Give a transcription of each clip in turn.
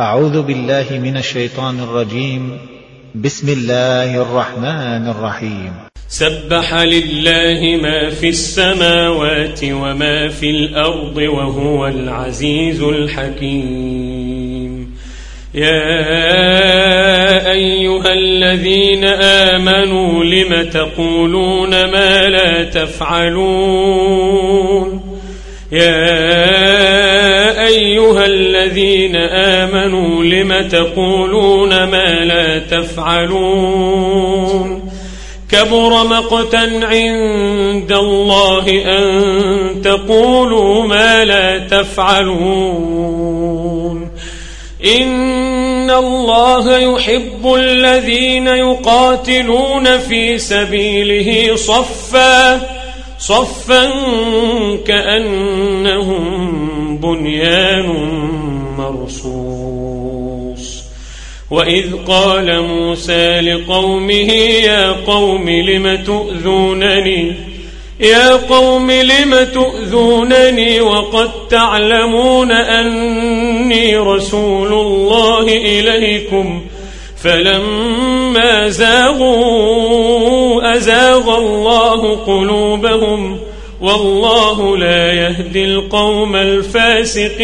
أعوذ بالله من الشيطان الرجيم. بسم الله الرحمن الرحيم. سبح لله ما في السماوات وما في الأرض وهو العزيز الحكيم. يا أيها الذين آمنوا لم تقولون ما لا تفعلون؟ يا أيها الذين آمنوا لم تقولون ما لا تفعلون كبر مقتا عند الله أن تقولوا ما لا تفعلون إن الله يحب الذين يقاتلون في سبيله صفا صفا كأنهم بنيان مرصوص. وإذ قال موسى لقومه يا قوم لم تؤذونني؟ يا قوم لم تؤذونني وقد تعلمون أني رسول الله إليكم. فلما زاغوا أزاغ الله قلوبهم. والله لا يهدي القوم الفاسقين.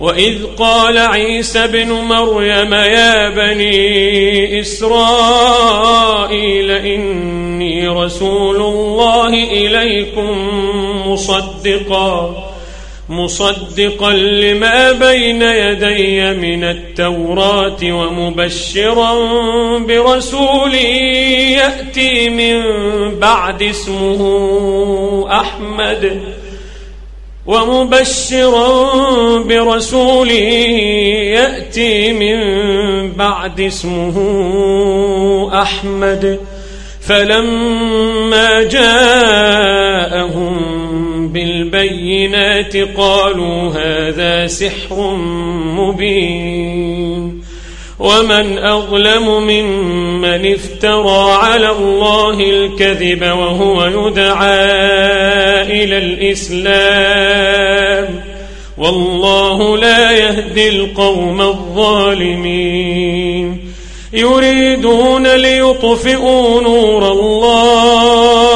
وإذ قال عيسى بن مريم يا بني إسرائيل إني رسول الله إليكم مصدقاً. مصدقا لما بين يدي من التوراة ومبشرا برسول يأتي من بعد اسمه أحمد. ومبشرا برسول يأتي من بعد اسمه أحمد. فلما جاءهم بالبينات قالوا هذا سحر مبين. ومن أظلم ممن افترى على الله الكذب وهو يدعى إلى الإسلام. والله لا يهدي القوم الظالمين. يريدون ليطفئوا نور الله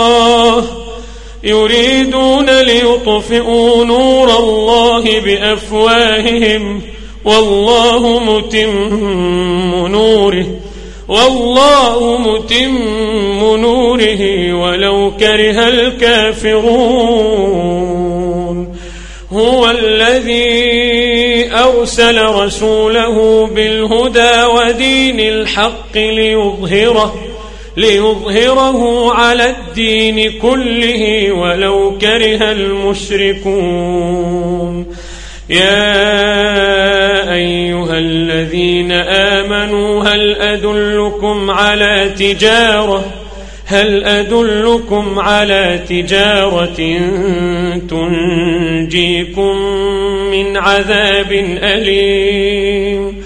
يريدون ليطفئوا نور الله بأفواههم. والله متم نوره. والله متم نوره ولو كره الكافرون. هو الذي أرسل رسوله بالهدى ودين الحق ليظهره. ليظهره على الدين كله ولو كره المشركون. يا أيها الذين آمنوا هل أدلكم على تجارة؟ هل أدلكم على تجارة تنجيكم من عذاب أليم؟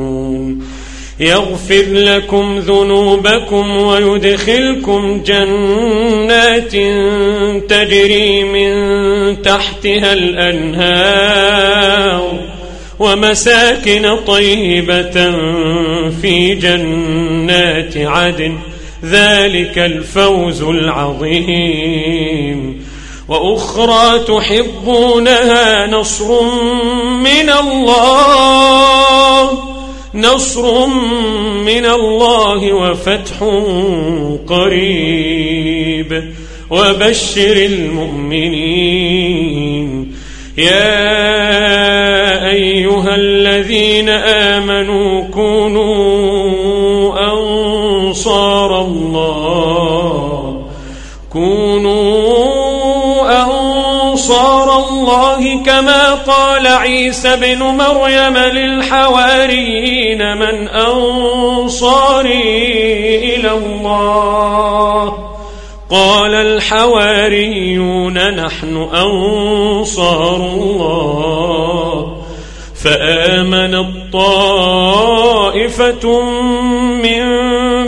يغفر لكم ذنوبكم ويدخلكم جنات تجري من تحتها الأنهار ومساكن طيبة في جنات عدن. ذلك الفوز العظيم. وأخرى تحبونها نصر من الله. نصر من الله وفتح قريب. وبشر المؤمنين. يا أيها الذين آمنوا كونوا أنصار الله. كونوا أنصار الله كما قال عيسى بن مريم للحواريين من أنصاري إلى الله. قال الحواريون نحن أنصار الله. فآمن الطائفة من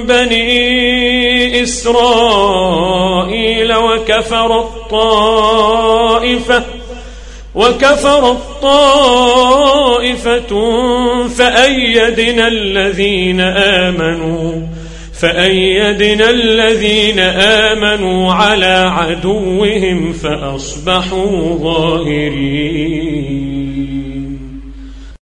بني إسرائيل وكفر الطائفة وكفر الطائفة فأيدنا الذين آمنوا فأيدنا الذين آمنوا على عدوهم فأصبحوا ظاهرين.